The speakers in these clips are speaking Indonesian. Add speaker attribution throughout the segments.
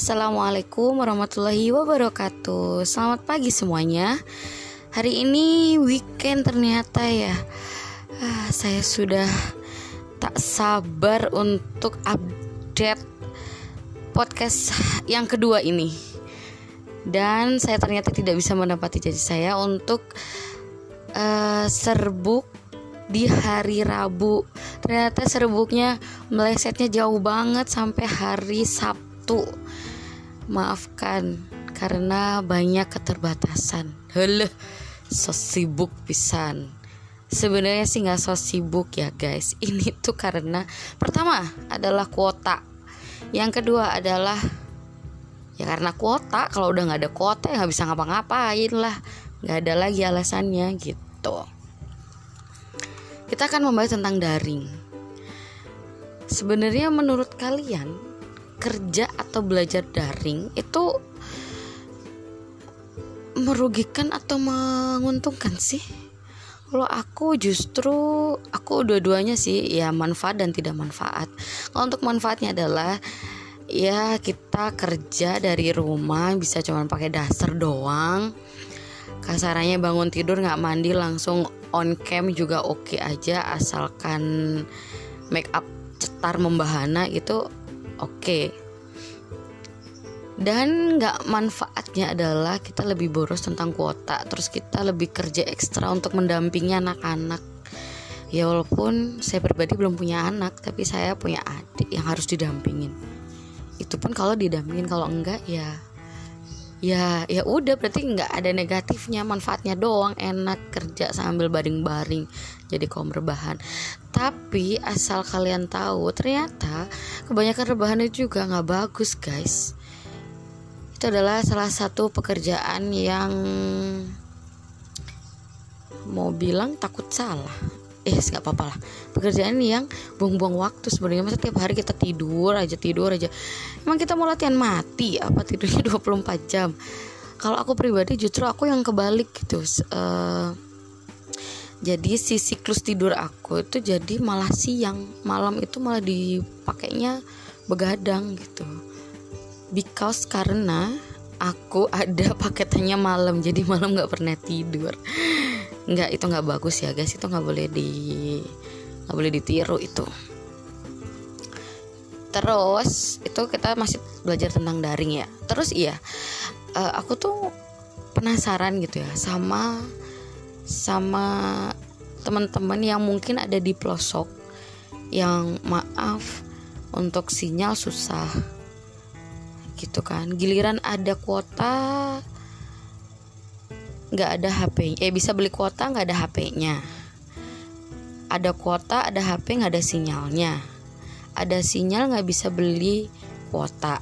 Speaker 1: Assalamualaikum warahmatullahi wabarakatuh. Selamat pagi semuanya. Hari ini weekend ternyata ya. Ah, Saya sudah tak sabar untuk update podcast yang kedua ini. Dan saya ternyata tidak bisa mendapati janji saya untuk uh, serbuk di hari Rabu. Ternyata serbuknya melesetnya jauh banget sampai hari Sabtu maafkan karena banyak keterbatasan. Hele, so sibuk pisan. Sebenarnya sih nggak so sibuk ya guys. Ini tuh karena pertama adalah kuota. Yang kedua adalah ya karena kuota kalau udah nggak ada kuota ya nggak bisa ngapa-ngapain lah. Nggak ada lagi alasannya gitu. Kita akan membahas tentang daring. Sebenarnya menurut kalian kerja atau belajar daring itu merugikan atau menguntungkan sih? Kalau aku justru aku dua-duanya sih ya manfaat dan tidak manfaat. Kalau untuk manfaatnya adalah ya kita kerja dari rumah bisa cuma pakai daster doang. Kasarannya bangun tidur nggak mandi langsung on cam juga oke okay aja asalkan make up cetar membahana itu oke. Dan nggak manfaatnya adalah kita lebih boros tentang kuota terus kita lebih kerja ekstra untuk mendampingi anak-anak. Ya walaupun saya pribadi belum punya anak tapi saya punya adik yang harus didampingin. Itu pun kalau didampingin kalau enggak ya ya ya udah berarti nggak ada negatifnya manfaatnya doang. Enak kerja sambil baring-baring jadi kaum rebahan tapi asal kalian tahu ternyata kebanyakan rebahan itu juga nggak bagus guys. Itu adalah salah satu pekerjaan yang mau bilang takut salah. Eh nggak apa-apa lah. Pekerjaan yang buang-buang waktu sebenarnya. Masa tiap hari kita tidur aja tidur aja. Emang kita mau latihan mati? Apa tidurnya 24 jam? Kalau aku pribadi justru aku yang kebalik gitu. Uh, jadi si siklus tidur aku itu jadi malah siang. Malam itu malah dipakainya begadang gitu. Because karena aku ada paketannya malam jadi malam nggak pernah tidur. Nggak itu nggak bagus ya guys. Itu nggak boleh di nggak boleh ditiru itu. Terus itu kita masih belajar tentang daring ya. Terus iya uh, aku tuh penasaran gitu ya sama sama teman-teman yang mungkin ada di pelosok yang maaf untuk sinyal susah. Gitu kan. Giliran ada kuota nggak ada HP eh bisa beli kuota nggak ada HP-nya ada kuota ada HP nggak ada sinyalnya. Ada sinyal nggak bisa beli kuota.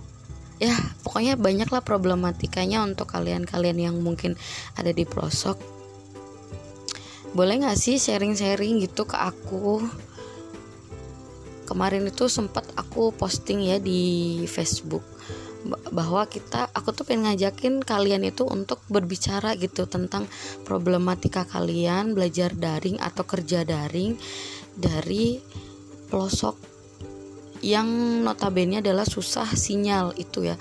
Speaker 1: Ya pokoknya banyaklah problematikanya untuk kalian-kalian yang mungkin ada di pelosok boleh nggak sih sharing-sharing gitu ke aku? Kemarin itu sempat aku posting ya di Facebook bahwa kita aku tuh pengen ngajakin kalian itu untuk berbicara gitu tentang problematika kalian belajar daring atau kerja daring dari pelosok yang notabene adalah susah sinyal itu ya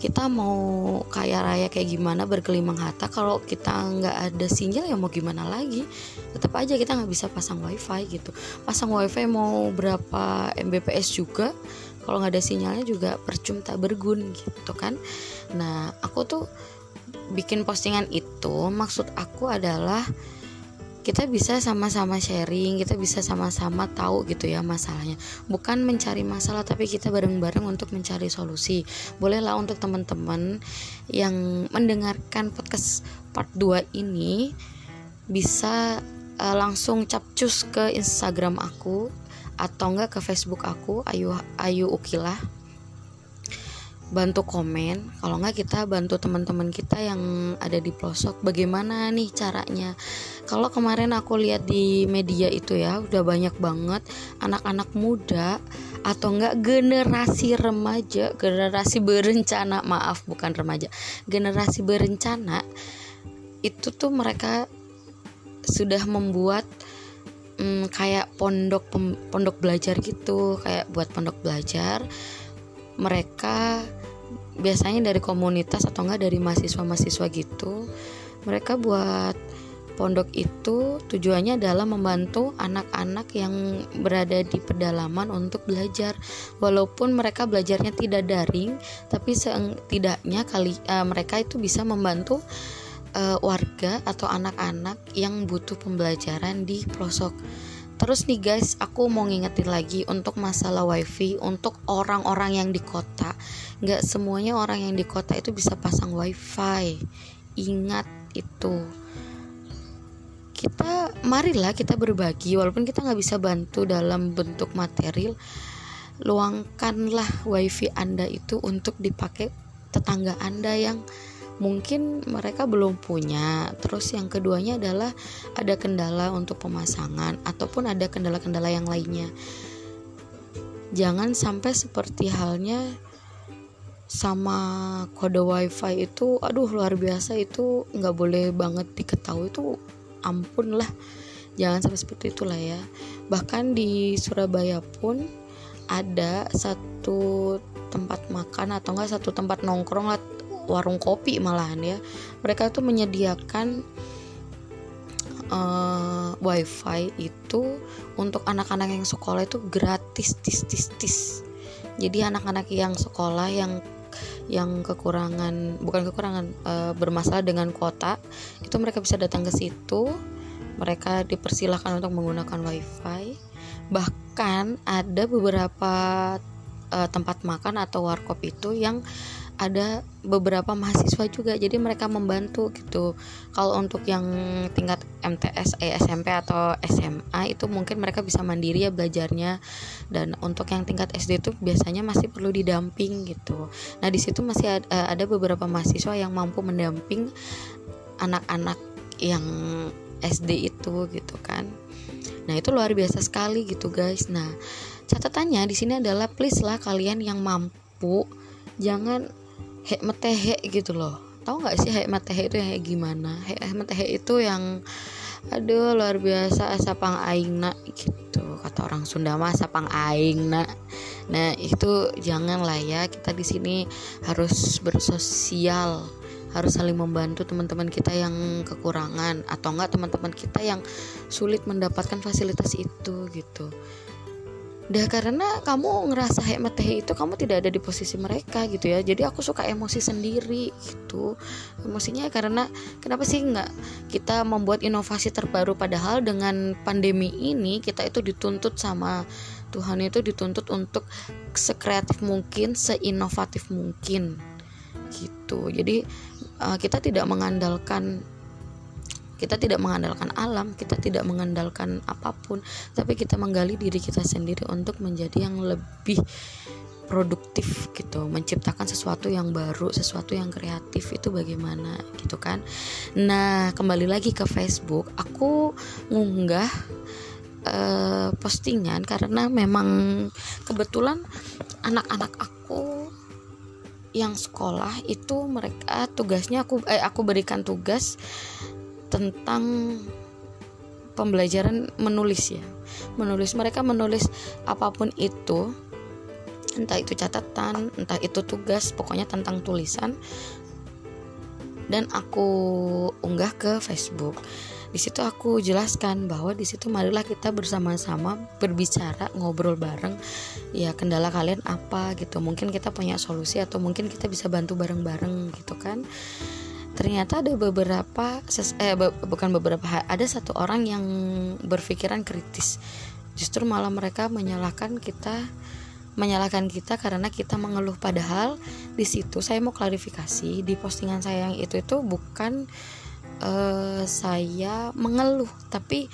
Speaker 1: kita mau kaya raya kayak gimana berkelimang harta kalau kita nggak ada sinyal ya mau gimana lagi? Tetap aja kita nggak bisa pasang wifi gitu. Pasang wifi mau berapa mbps juga kalau nggak ada sinyalnya juga percuma tak bergun gitu kan. Nah aku tuh bikin postingan itu maksud aku adalah kita bisa sama-sama sharing, kita bisa sama-sama tahu gitu ya masalahnya. Bukan mencari masalah tapi kita bareng-bareng untuk mencari solusi. Bolehlah untuk teman-teman yang mendengarkan podcast part 2 ini bisa uh, langsung capcus ke Instagram aku atau enggak ke Facebook aku Ayu Ayu Ukilah bantu komen. Kalau nggak kita bantu teman-teman kita yang ada di pelosok. Bagaimana nih caranya? Kalau kemarin aku lihat di media itu ya udah banyak banget anak-anak muda atau enggak generasi remaja generasi berencana maaf bukan remaja generasi berencana itu tuh mereka sudah membuat hmm, kayak pondok pondok belajar gitu kayak buat pondok belajar mereka biasanya dari komunitas atau enggak dari mahasiswa-mahasiswa gitu mereka buat pondok itu tujuannya adalah membantu anak-anak yang berada di pedalaman untuk belajar. Walaupun mereka belajarnya tidak daring tapi setidaknya kali uh, mereka itu bisa membantu uh, warga atau anak-anak yang butuh pembelajaran di pelosok Terus nih guys, aku mau ngingetin lagi untuk masalah wifi untuk orang-orang yang di kota. Nggak semuanya orang yang di kota itu bisa pasang wifi. Ingat itu. Kita marilah kita berbagi walaupun kita nggak bisa bantu dalam bentuk material. Luangkanlah wifi Anda itu untuk dipakai tetangga Anda yang mungkin mereka belum punya. Terus yang keduanya adalah ada kendala untuk pemasangan ataupun ada kendala-kendala yang lainnya. Jangan sampai seperti halnya sama kode wifi itu aduh luar biasa itu nggak boleh banget diketahui itu ampun lah jangan sampai seperti itulah ya bahkan di Surabaya pun ada satu tempat makan atau enggak satu tempat nongkrong warung kopi malahan ya. Mereka tuh menyediakan uh, wifi itu untuk anak-anak yang sekolah itu gratis tis tis tis. Jadi anak-anak yang sekolah yang yang kekurangan bukan kekurangan uh, bermasalah dengan kuota itu mereka bisa datang ke situ. Mereka dipersilahkan untuk menggunakan wifi. Bahkan ada beberapa uh, tempat makan atau warkop itu yang ada beberapa mahasiswa juga jadi mereka membantu gitu. Kalau untuk yang tingkat MTS eh, SMP atau SMA itu mungkin mereka bisa mandiri ya belajarnya. Dan untuk yang tingkat SD itu biasanya masih perlu didamping gitu. Nah di situ masih ada, eh, ada beberapa mahasiswa yang mampu mendamping anak-anak yang SD itu gitu kan. Nah itu luar biasa sekali gitu guys. Nah catatannya di sini adalah please lah kalian yang mampu jangan hekmetehe gitu loh. Tahu nggak sih hekmetehe itu yang kayak gimana? Hekmetehe itu yang aduh luar biasa asapang aingna gitu. Kata orang Sunda mah asapang aingna. Nah itu jangan lah ya kita di sini harus bersosial harus saling membantu teman-teman kita yang kekurangan atau enggak teman-teman kita yang sulit mendapatkan fasilitas itu gitu Dah karena kamu ngerasa hemat teh itu kamu tidak ada di posisi mereka gitu ya. Jadi aku suka emosi sendiri gitu. Emosinya karena kenapa sih nggak kita membuat inovasi terbaru padahal dengan pandemi ini kita itu dituntut sama Tuhan itu dituntut untuk sekreatif mungkin, seinovatif mungkin gitu. Jadi uh, kita tidak mengandalkan kita tidak mengandalkan alam kita tidak mengandalkan apa pun tapi kita menggali diri kita sendiri untuk menjadi yang lebih produktif gitu menciptakan sesuatu yang baru sesuatu yang kreatif itu bagaimana gitu kan. Nah kembali lagi ke Facebook aku ngunggah uh, postingan karena memang kebetulan anak-anak aku yang sekolah itu mereka tugasnya aku eh, aku berikan tugas tentang pembelajaran menulis ya. Menulis mereka menulis apa pun itu entah itu catatan entah itu tugas pokoknya tentang tulisan. Dan aku unggah ke Facebook. Di situ aku jelaskan bahwa di situ marilah kita bersama-sama berbicara ngobrol bareng. Ya kendala kalian apa gitu. Mungkin kita punya solusi atau mungkin kita bisa bantu bareng-bareng gitu kan ternyata ada beberapa eh bukan beberapa ada satu orang yang berpikiran kritis. Justru malah mereka menyalahkan kita menyalahkan kita karena kita mengeluh. Padahal di situ saya mau klarifikasi di postingan saya yang itu itu bukan uh, saya mengeluh tapi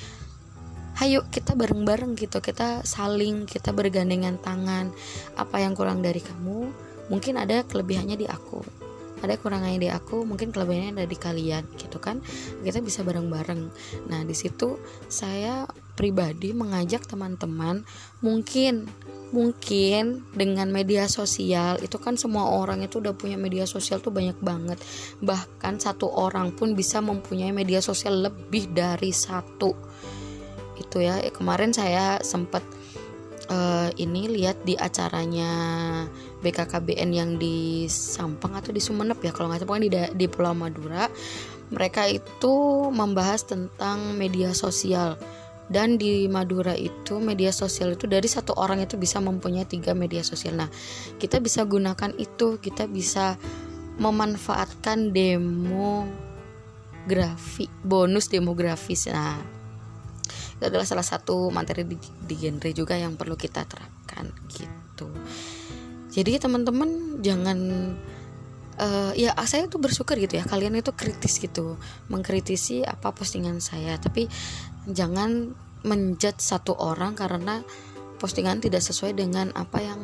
Speaker 1: hayo kita bareng-bareng gitu kita saling kita bergandengan tangan. Apa yang kurang dari kamu? Mungkin ada kelebihannya di aku ada kurangnya di aku mungkin kelebihannya ada di kalian gitu kan? Kita bisa bareng-bareng. Nah di situ saya pribadi mengajak teman-teman mungkin mungkin dengan media sosial itu kan semua orang itu udah punya media sosial tuh banyak banget. Bahkan satu orang pun bisa mempunyai media sosial lebih dari satu. Itu ya kemarin saya sempat uh, ini lihat di acaranya BKKBN yang di Sampang atau di Sumeneb ya kalau nggak salah di di Pulau Madura mereka itu membahas tentang media sosial. Dan di Madura itu media sosial itu dari satu orang itu bisa mempunyai tiga media sosial. Nah kita bisa gunakan itu kita bisa memanfaatkan demografi bonus demografis. Nah itu adalah salah satu materi di, di genre juga yang perlu kita terapkan gitu jadi teman-teman jangan uh, ya saya tuh bersyukur gitu ya kalian itu kritis gitu mengkritisi apa postingan saya. Tapi jangan menjudge satu orang karena postingan tidak sesuai dengan apa yang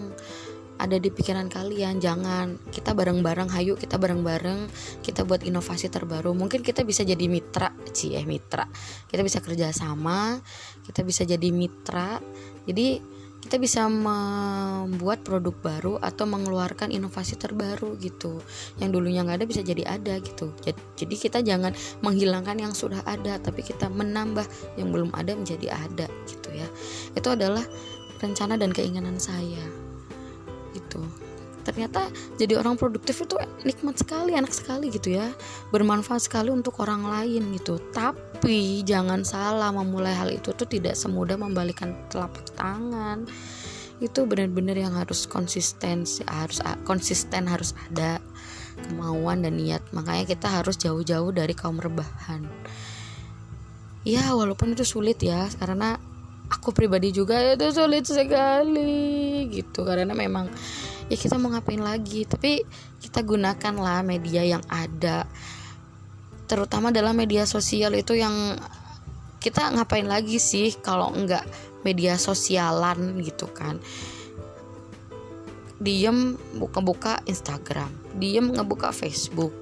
Speaker 1: ada di pikiran kalian. Jangan kita bareng-bareng hayu kita bareng-bareng kita buat inovasi terbaru. Mungkin kita bisa jadi mitra sih eh mitra. Kita bisa kerja sama kita bisa jadi mitra. Jadi kita bisa membuat produk baru atau mengeluarkan inovasi terbaru gitu. Yang dulunya nggak ada bisa jadi ada gitu. Jadi kita jangan menghilangkan yang sudah ada tapi kita menambah yang belum ada menjadi ada gitu ya. Itu adalah rencana dan keinginan saya gitu ternyata jadi orang produktif itu nikmat sekali enak sekali gitu ya. Bermanfaat sekali untuk orang lain gitu. Tapi jangan salah memulai hal itu tuh tidak semudah membalikan telapak tangan. Itu benar-benar yang harus konsisten harus konsisten harus ada kemauan dan niat. Makanya kita harus jauh-jauh dari kaum rebahan. Ya walaupun itu sulit ya karena aku pribadi juga itu sulit sekali gitu. Karena memang ya kita mau ngapain lagi? Tapi kita gunakanlah media yang ada. Terutama dalam media sosial itu yang kita ngapain lagi sih kalau enggak media sosialan gitu kan? Diem buka-buka Instagram. Diem ngebuka Facebook.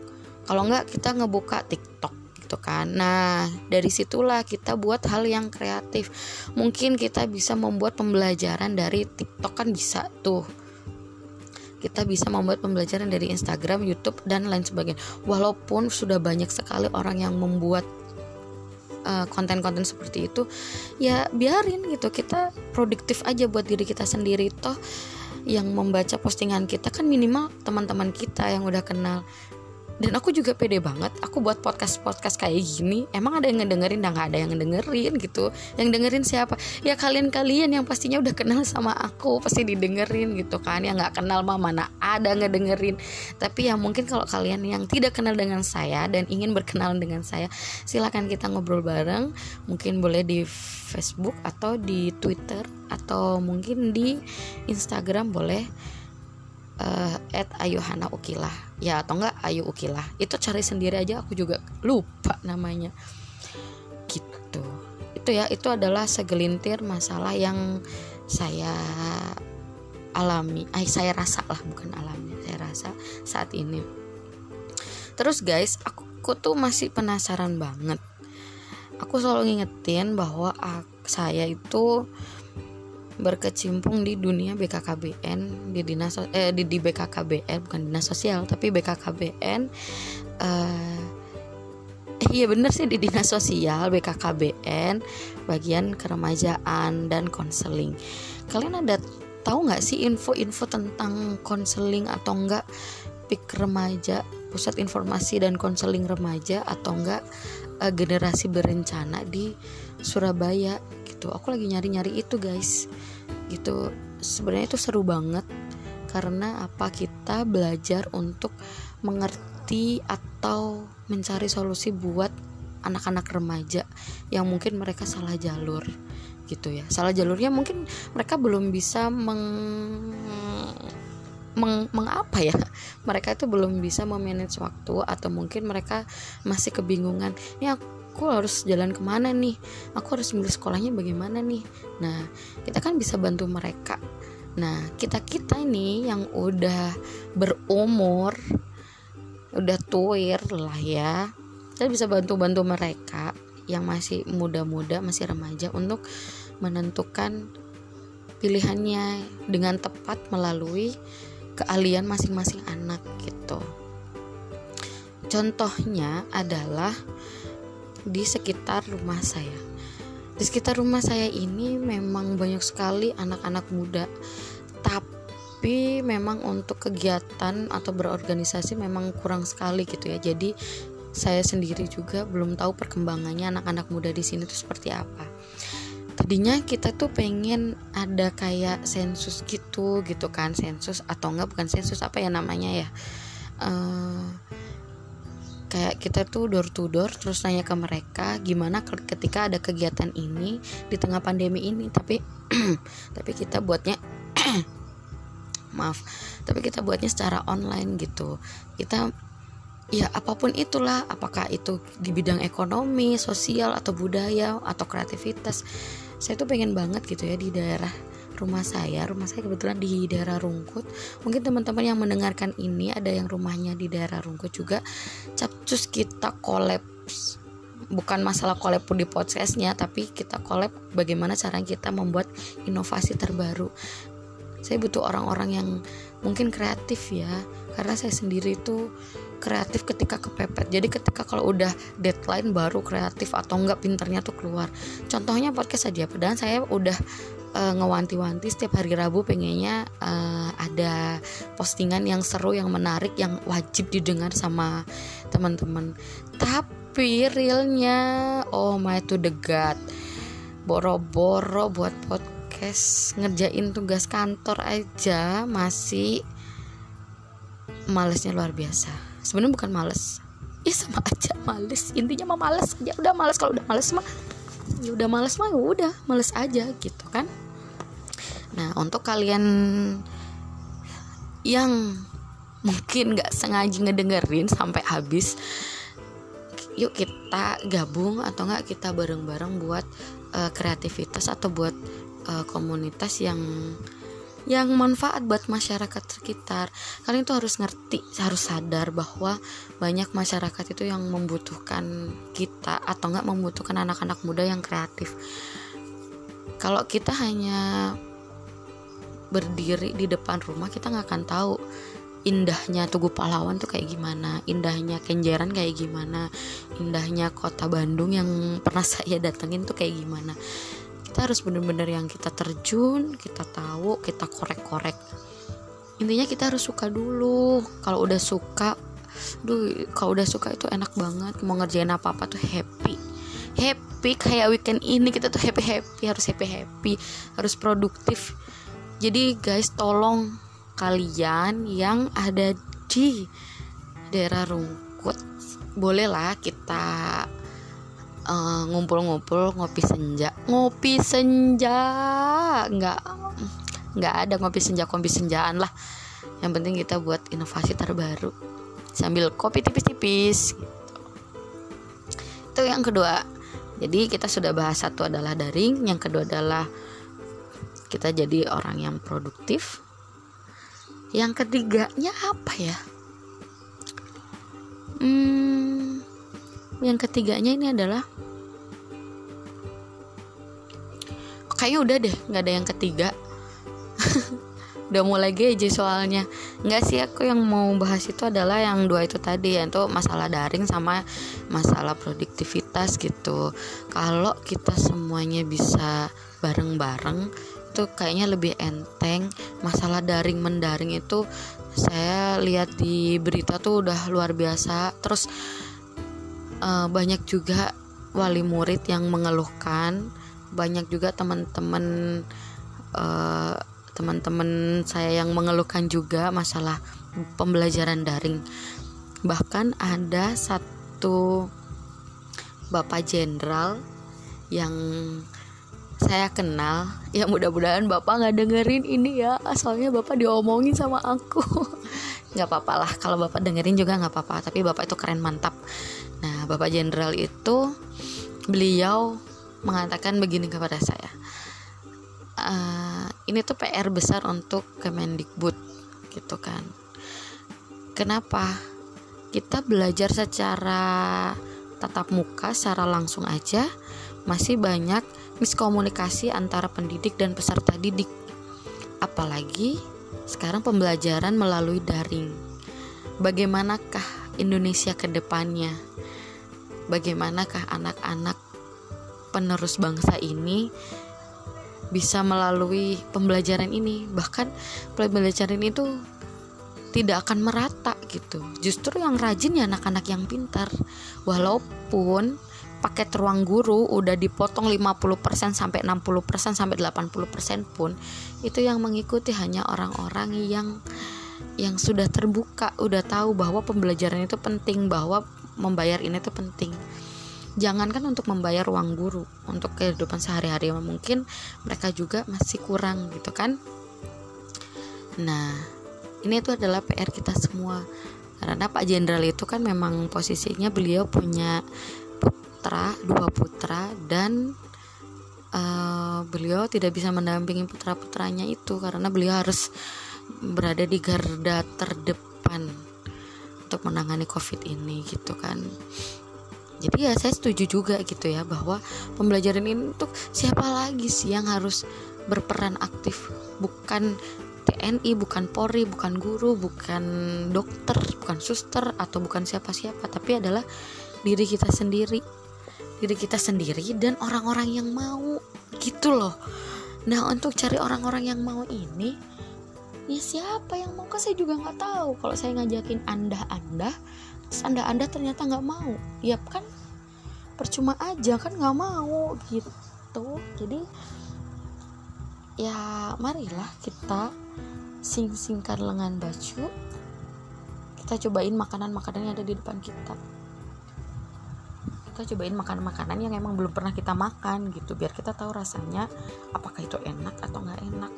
Speaker 1: Kalau enggak kita ngebuka TikTok gitu kan? Nah dari situlah kita buat hal yang kreatif. Mungkin kita bisa membuat pembelajaran dari TikTok kan bisa tuh kita bisa membuat pembelajaran dari Instagram, YouTube dan lain sebagainya. Walaupun sudah banyak sekali orang yang membuat eh, konten-konten uh, seperti itu, ya biarin gitu. Kita produktif aja buat diri kita sendiri toh yang membaca postingan kita kan minimal teman-teman kita yang udah kenal dan aku juga pede banget aku buat podcast podcast kayak gini. Emang ada yang ngedengerin? Dan nggak ada yang ngedengerin gitu. Yang dengerin siapa? Ya kalian kalian yang pastinya udah kenal sama aku pasti didengerin gitu kan. Yang nggak kenal mah mana ada ngedengerin. Tapi ya mungkin kalau kalian yang tidak kenal dengan saya dan ingin berkenalan dengan saya silahkan kita ngobrol bareng. Mungkin boleh di Facebook atau di Twitter atau mungkin di Instagram boleh uh, at Ayuhana Ukilah. Ya atau enggak Ayu Ukilah. Itu cari sendiri aja aku juga lupa namanya. Gitu. Itu ya itu adalah segelintir masalah yang saya alami. Ay saya rasa lah bukan alami. Saya rasa saat ini. Terus guys aku, aku tuh masih penasaran banget. Aku selalu ngingetin bahwa saya itu berkecimpung di dunia BKKBN di dinas eh di, di BKKBN bukan dinas sosial tapi BKKBN eh, iya bener sih di dinas sosial BKKBN bagian keremajaan dan konseling. Kalian ada tahu nggak sih info-info tentang konseling atau enggak PIK remaja pusat informasi dan konseling remaja atau enggak uh, generasi berencana di Surabaya gitu. Aku lagi nyari-nyari itu guys. Gitu. Sebenarnya itu seru banget karena apa? Kita belajar untuk mengerti atau mencari solusi buat anak-anak remaja yang mungkin mereka salah jalur gitu ya. Salah jalurnya mungkin mereka belum bisa meng meng, mengapa ya? Mereka itu belum bisa memanage waktu atau mungkin mereka masih kebingungan. Ini aku aku harus jalan ke mana nih? Aku harus milih sekolahnya bagaimana nih? Nah kita kan bisa bantu mereka. Nah kita kita ini yang udah berumur udah tuir lah ya kita bisa bantu-bantu mereka yang masih muda-muda masih remaja untuk menentukan pilihannya dengan tepat melalui keahlian masing-masing anak gitu. Contohnya adalah di sekitar rumah saya. di sekitar rumah saya ini memang banyak sekali anak-anak muda. Tapi memang untuk kegiatan atau berorganisasi memang kurang sekali gitu ya. Jadi saya sendiri juga belum tahu perkembangannya anak-anak muda di sini tuh seperti apa. Tadinya kita tuh pengen ada kayak sensus gitu gitu kan. Sensus atau enggak bukan sensus apa ya namanya ya? Uh, kayak kita tuh door to door terus nanya ke mereka gimana ketika ada kegiatan ini di tengah pandemi ini. Tapi tapi kita buatnya maaf tapi kita buatnya secara online gitu. Kita ya apa pun itulah apakah itu di bidang ekonomi sosial atau budaya atau kreativitas. Saya tuh pengen banget gitu ya di daerah rumah saya rumah saya kebetulan di daerah Rungkut. Mungkin teman-teman yang mendengarkan ini ada yang rumahnya di daerah Rungkut juga capcus kita kolaps bukan masalah collab pun di podcastnya tapi kita collab bagaimana cara kita membuat inovasi terbaru. Saya butuh orang-orang yang mungkin kreatif ya karena saya sendiri itu kreatif ketika kepepet. Jadi ketika kalau udah deadline baru kreatif atau enggak pinternya tuh keluar. Contohnya podcast aja padahal saya udah uh, ngewanti-wanti setiap hari Rabu pengennya uh, ada postingan yang seru yang menarik yang wajib didengar sama teman-teman. Tapi realnya oh my to the god. Boro-boro buat podcast ngerjain tugas kantor aja masih malesnya luar biasa. Sebenarnya bukan males. Ya sama aja males. Intinya mah males. Aja udah males kalau udah males mah ya udah males mah ya udah males aja gitu kan. Nah untuk kalian yang mungkin nggak sengaja ngedengerin sampai habis yuk kita gabung atau nggak kita bareng-bareng buat uh, kreativitas atau buat uh, komunitas yang yang manfaat buat masyarakat sekitar. Kalian itu harus ngerti harus sadar bahwa banyak masyarakat itu yang membutuhkan kita atau nggak membutuhkan anak-anak muda yang kreatif. Kalau kita hanya berdiri di depan rumah kita nggak akan tahu indahnya Tugu Pahlawan tuh kayak gimana, indahnya Kenjeran kayak gimana, indahnya kota Bandung yang pernah saya datengin tuh kayak gimana kita harus bener-bener yang kita terjun kita tahu kita korek-korek. Intinya kita harus suka dulu. Kalau udah suka duh kalau udah suka itu enak banget. Mau ngerjain apa-apa tuh happy. Happy kayak weekend ini kita tuh happy happy harus happy happy harus produktif. Jadi guys tolong kalian yang ada di daerah Rungkut bolehlah kita eh, ngumpul-ngumpul ngopi senja. Ngopi senja nggak nggak ada ngopi senja ngopi senjaan lah. Yang penting kita buat inovasi terbaru. Sambil kopi tipis-tipis gitu. itu yang kedua. Jadi kita sudah bahas satu adalah daring yang kedua adalah kita jadi orang yang produktif. Yang ketiganya apa ya? Hmm, yang ketiganya ini adalah kayaknya udah deh nggak ada yang ketiga. Udah mulai geje soalnya. Nggak sih aku yang mau bahas itu adalah yang dua itu tadi yaitu masalah daring sama masalah produktivitas gitu. Kalau kita semuanya bisa bareng-bareng itu kayaknya lebih enteng. Masalah daring mendaring itu saya lihat di berita tuh udah luar biasa. Terus uh, banyak juga wali murid yang mengeluhkan. Banyak juga teman-teman uh, teman-teman saya yang mengeluhkan juga masalah pembelajaran daring. Bahkan ada satu bapak jenderal yang saya kenal. Ya mudah-mudahan bapak nggak dengerin ini ya asalnya bapak diomongin sama aku. Nggak apa-apa lah kalau bapak dengerin juga nggak apa-apa tapi bapak itu keren mantap bapak jenderal itu beliau mengatakan begini kepada saya uh, ini tuh PR besar untuk Kemendikbud gitu kan. Kenapa? Kita belajar secara tatap muka secara langsung aja masih banyak miskomunikasi antara pendidik dan peserta didik. Apalagi sekarang pembelajaran melalui daring. Bagaimanakah Indonesia ke depannya bagaimanakah anak-anak penerus bangsa ini bisa melalui pembelajaran ini? Bahkan pembelajaran itu tidak akan merata gitu. Justru yang rajin ya anak-anak yang pintar. Walaupun paket ruang guru udah dipotong 50% sampai 60% sampai 80% pun itu yang mengikuti hanya orang-orang yang yang sudah terbuka udah tahu bahwa pembelajaran itu penting bahwa membayar ini itu penting. Jangankan untuk membayar uang guru untuk kehidupan sehari-hari mungkin mereka juga masih kurang gitu kan. Nah ini itu adalah PR kita semua. Karena Pak Jenderal itu kan memang posisinya beliau punya putra dua putra dan uh, beliau tidak bisa mendampingi putra putranya itu karena beliau harus berada di garda terdepan untuk menangani covid ini gitu kan. Jadi ya saya setuju juga gitu ya bahwa pembelajaran ini untuk siapa lagi sih yang harus berperan aktif? Bukan TNI bukan Polri bukan guru bukan dokter bukan suster atau bukan siapa-siapa tapi adalah diri kita sendiri. Diri kita sendiri dan orang-orang yang mau. Gitu loh. Nah untuk cari orang-orang yang mau ini ya siapa yang mau? Kan saya juga nggak tahu. Kalau saya ngajakin anda anda terus anda anda ternyata nggak mau. Ya kan percuma aja kan nggak mau gitu. Jadi ya marilah kita sing-singkan lengan baju kita cobain makanan-makanan yang ada di depan kita kita cobain makanan-makanan yang emang belum pernah kita makan gitu biar kita tahu rasanya apakah itu enak atau nggak enak.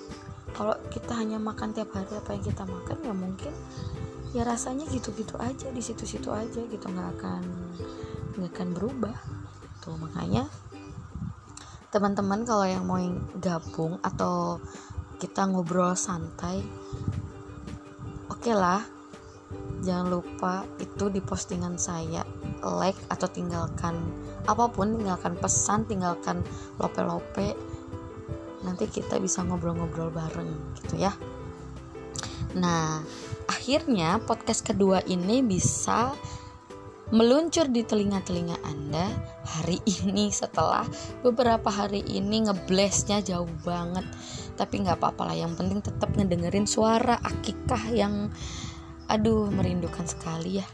Speaker 1: Kalau kita hanya makan tiap hari apa yang kita makan ya mungkin ya rasanya gitu-gitu aja di situ-situ aja gitu nggak akan nggak akan berubah. Tuh makanya teman-teman kalau yang mau gabung atau kita ngobrol santai oke okay lah jangan lupa itu di postingan saya like atau tinggalkan apa pun tinggalkan pesan tinggalkan lope-lope. Nanti kita bisa ngobrol-ngobrol bareng gitu ya. Nah akhirnya podcast kedua ini bisa meluncur di telinga-telinga Anda hari ini setelah beberapa hari ini ngeblesnya jauh banget. Tapi nggak apa-apa lah yang penting tetap ngedengerin suara akikah yang aduh merindukan sekali ya.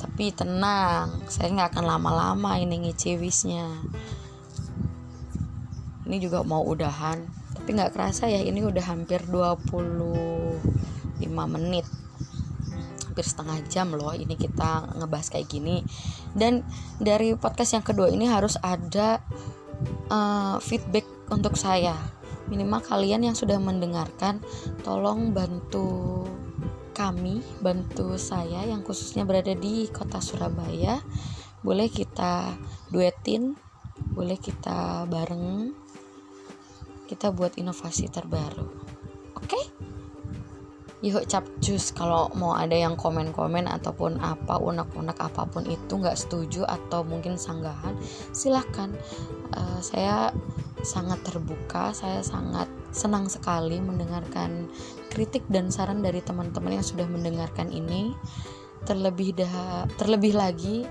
Speaker 1: Tapi tenang saya nggak akan lama-lama ini ngecewisnya ini juga mau udahan tapi nggak kerasa ya ini udah hampir 25 menit. Hampir setengah jam loh ini kita ngebahas kayak gini. Dan dari podcast yang kedua ini harus ada uh, feedback untuk saya. Minimal kalian yang sudah mendengarkan tolong bantu kami bantu saya yang khususnya berada di kota Surabaya boleh kita duetin boleh kita bareng kita buat inovasi terbaru. Oke? Okay? yuk capcus kalau mau ada yang komen-komen ataupun apa unek-unek apa pun itu nggak setuju atau mungkin sanggahan silahkan uh, saya sangat terbuka. Saya sangat senang sekali mendengarkan kritik dan saran dari teman-teman yang sudah mendengarkan ini. Terlebih dah terlebih lagi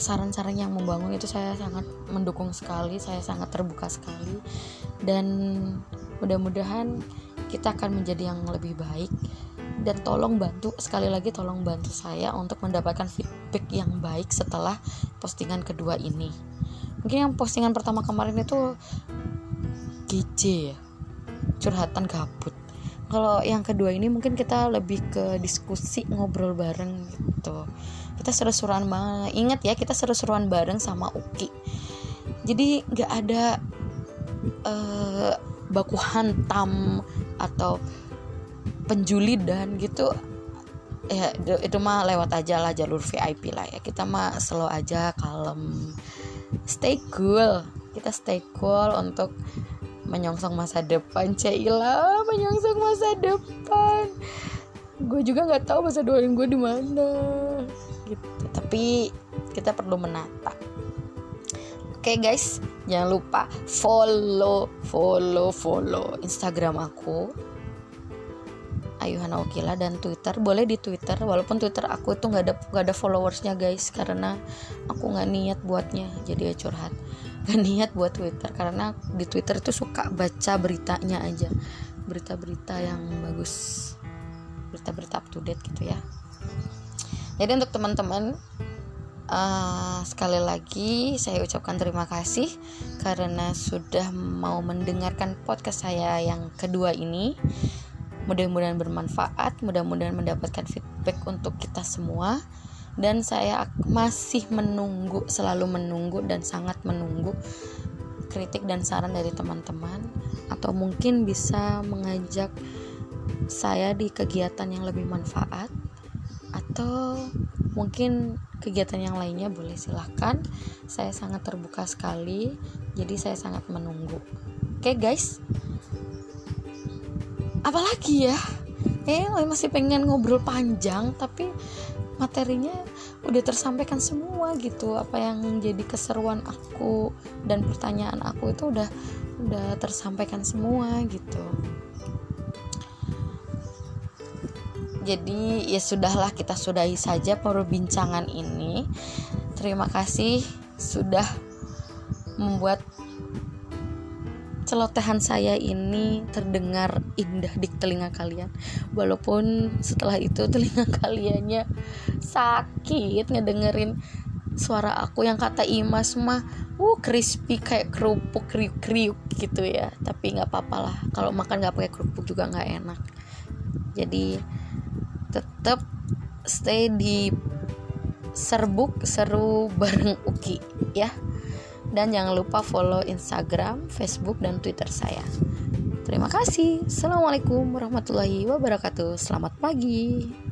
Speaker 1: saran-saran yang membangun itu saya sangat mendukung sekali saya sangat terbuka sekali. Dan mudah-mudahan kita akan menjadi yang lebih baik. Dan tolong bantu sekali lagi tolong bantu saya untuk mendapatkan feedback yang baik setelah postingan kedua ini mungkin yang postingan pertama kemarin itu GC ya. Curhatan gabut. Kalau yang kedua ini mungkin kita lebih ke diskusi ngobrol bareng gitu. Kita seru-seruan banget ingat ya kita seru-seruan bareng sama Uki. Jadi nggak ada uh, baku hantam atau penjulidan gitu. Ya itu mah lewat aja lah jalur VIP lah ya. Kita mah slow aja kalem stay cool. Kita stay cool untuk menyongsong masa depan Cila menyongsong masa depan. Gue juga nggak tahu masa depan gue di mana. Gitu. Tapi kita perlu menata oke okay, guys. Jangan lupa follow follow follow instagram aku Ayuhana Okila dan Twitter boleh di Twitter walaupun Twitter aku itu nggak ada nggak ada followersnya guys karena aku nggak niat buatnya jadi ya curhat. Gak niat buat Twitter karena di Twitter itu suka baca beritanya aja berita-berita yang bagus berita-berita up to date gitu ya. Jadi untuk teman-teman uh, sekali lagi saya ucapkan terima kasih karena sudah mau mendengarkan podcast saya yang kedua ini mudah-mudahan bermanfaat mudah-mudahan mendapatkan feedback untuk kita semua. Dan saya masih menunggu selalu menunggu dan sangat menunggu kritik dan saran dari teman-teman. Atau mungkin bisa mengajak saya di kegiatan yang lebih manfaat. Atau mungkin kegiatan yang lainnya boleh silahkan. Saya sangat terbuka sekali jadi saya sangat menunggu. Oke okay, guys apalagi ya? Eh masih pengen ngobrol panjang tapi materinya udah tersampaikan semua gitu. Apa yang jadi keseruan aku dan pertanyaan aku itu udah udah tersampaikan semua gitu. Jadi ya sudahlah kita sudahi saja perbincangan ini. Terima kasih sudah membuat celotehan saya ini terdengar indah di telinga kalian. Walaupun setelah itu telinga kaliannya sakit ngedengerin suara aku yang kata Imas mah uh crispy kayak kerupuk kriuk kriuk gitu ya. Tapi nggak apa-apa lah kalau makan nggak pakai kerupuk juga nggak enak. Jadi tetap stay di serbuk seru bareng Uki ya dan jangan lupa follow Instagram, Facebook, dan Twitter saya. Terima kasih. Assalamualaikum warahmatullahi wabarakatuh. Selamat pagi.